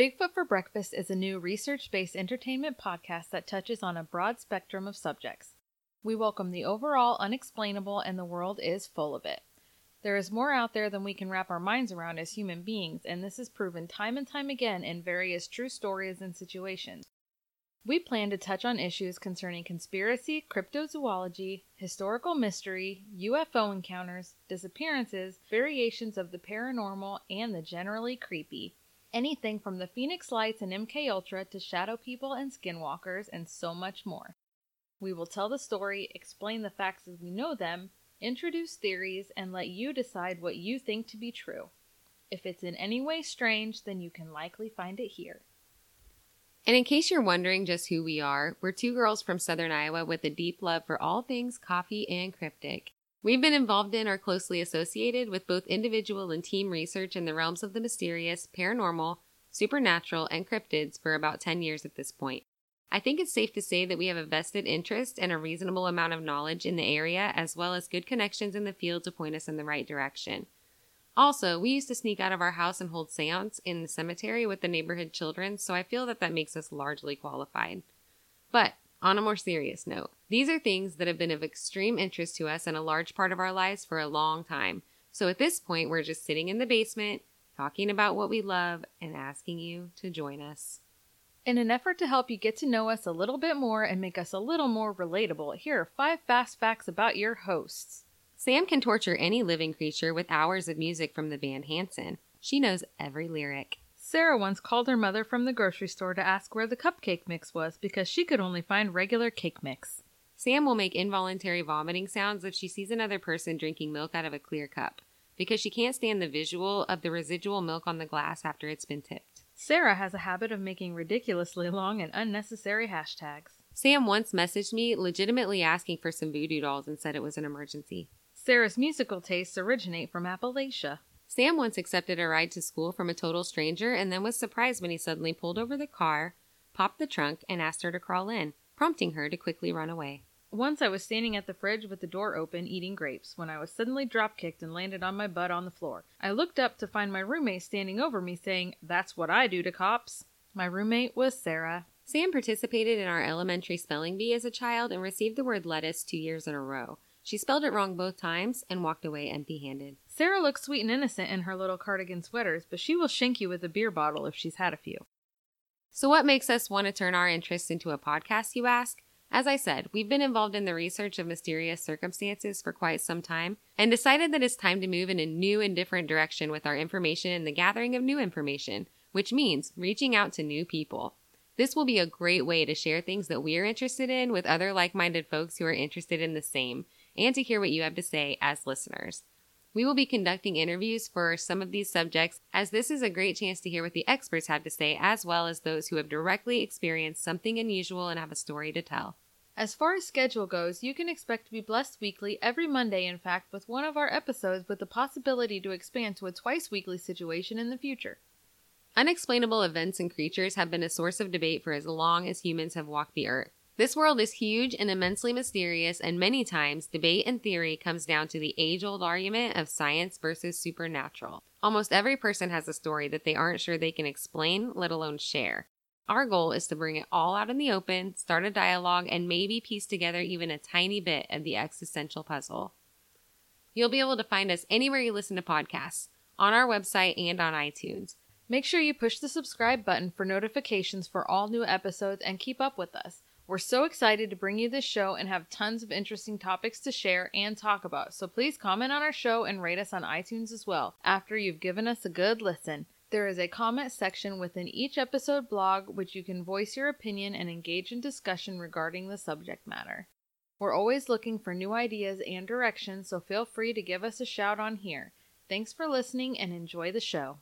Bigfoot for Breakfast is a new research based entertainment podcast that touches on a broad spectrum of subjects. We welcome the overall unexplainable, and the world is full of it. There is more out there than we can wrap our minds around as human beings, and this is proven time and time again in various true stories and situations. We plan to touch on issues concerning conspiracy, cryptozoology, historical mystery, UFO encounters, disappearances, variations of the paranormal, and the generally creepy. Anything from the Phoenix Lights and MK Ultra to Shadow People and Skinwalkers and so much more. We will tell the story, explain the facts as we know them, introduce theories, and let you decide what you think to be true. If it's in any way strange, then you can likely find it here. And in case you're wondering just who we are, we're two girls from Southern Iowa with a deep love for all things coffee and cryptic. We've been involved in or closely associated with both individual and team research in the realms of the mysterious, paranormal, supernatural, and cryptids for about 10 years at this point. I think it's safe to say that we have a vested interest and a reasonable amount of knowledge in the area, as well as good connections in the field to point us in the right direction. Also, we used to sneak out of our house and hold seance in the cemetery with the neighborhood children, so I feel that that makes us largely qualified. But on a more serious note, these are things that have been of extreme interest to us and a large part of our lives for a long time. So at this point, we're just sitting in the basement, talking about what we love, and asking you to join us. In an effort to help you get to know us a little bit more and make us a little more relatable, here are five fast facts about your hosts. Sam can torture any living creature with hours of music from the band Hanson. She knows every lyric. Sarah once called her mother from the grocery store to ask where the cupcake mix was because she could only find regular cake mix. Sam will make involuntary vomiting sounds if she sees another person drinking milk out of a clear cup because she can't stand the visual of the residual milk on the glass after it's been tipped. Sarah has a habit of making ridiculously long and unnecessary hashtags. Sam once messaged me legitimately asking for some voodoo dolls and said it was an emergency. Sarah's musical tastes originate from Appalachia. Sam once accepted a ride to school from a total stranger and then was surprised when he suddenly pulled over the car, popped the trunk, and asked her to crawl in, prompting her to quickly run away. Once I was standing at the fridge with the door open eating grapes when I was suddenly drop kicked and landed on my butt on the floor. I looked up to find my roommate standing over me saying, That's what I do to cops. My roommate was Sarah. Sam participated in our elementary spelling bee as a child and received the word lettuce two years in a row. She spelled it wrong both times and walked away empty handed. Sarah looks sweet and innocent in her little cardigan sweaters, but she will shank you with a beer bottle if she's had a few. So, what makes us want to turn our interests into a podcast, you ask? As I said, we've been involved in the research of mysterious circumstances for quite some time and decided that it's time to move in a new and different direction with our information and the gathering of new information, which means reaching out to new people. This will be a great way to share things that we're interested in with other like minded folks who are interested in the same and to hear what you have to say as listeners. We will be conducting interviews for some of these subjects, as this is a great chance to hear what the experts have to say, as well as those who have directly experienced something unusual and have a story to tell. As far as schedule goes, you can expect to be blessed weekly every Monday, in fact, with one of our episodes with the possibility to expand to a twice weekly situation in the future. Unexplainable events and creatures have been a source of debate for as long as humans have walked the earth. This world is huge and immensely mysterious, and many times debate and theory comes down to the age old argument of science versus supernatural. Almost every person has a story that they aren't sure they can explain, let alone share. Our goal is to bring it all out in the open, start a dialogue, and maybe piece together even a tiny bit of the existential puzzle. You'll be able to find us anywhere you listen to podcasts, on our website and on iTunes. Make sure you push the subscribe button for notifications for all new episodes and keep up with us. We're so excited to bring you this show and have tons of interesting topics to share and talk about. So please comment on our show and rate us on iTunes as well after you've given us a good listen. There is a comment section within each episode blog which you can voice your opinion and engage in discussion regarding the subject matter. We're always looking for new ideas and directions, so feel free to give us a shout on here. Thanks for listening and enjoy the show.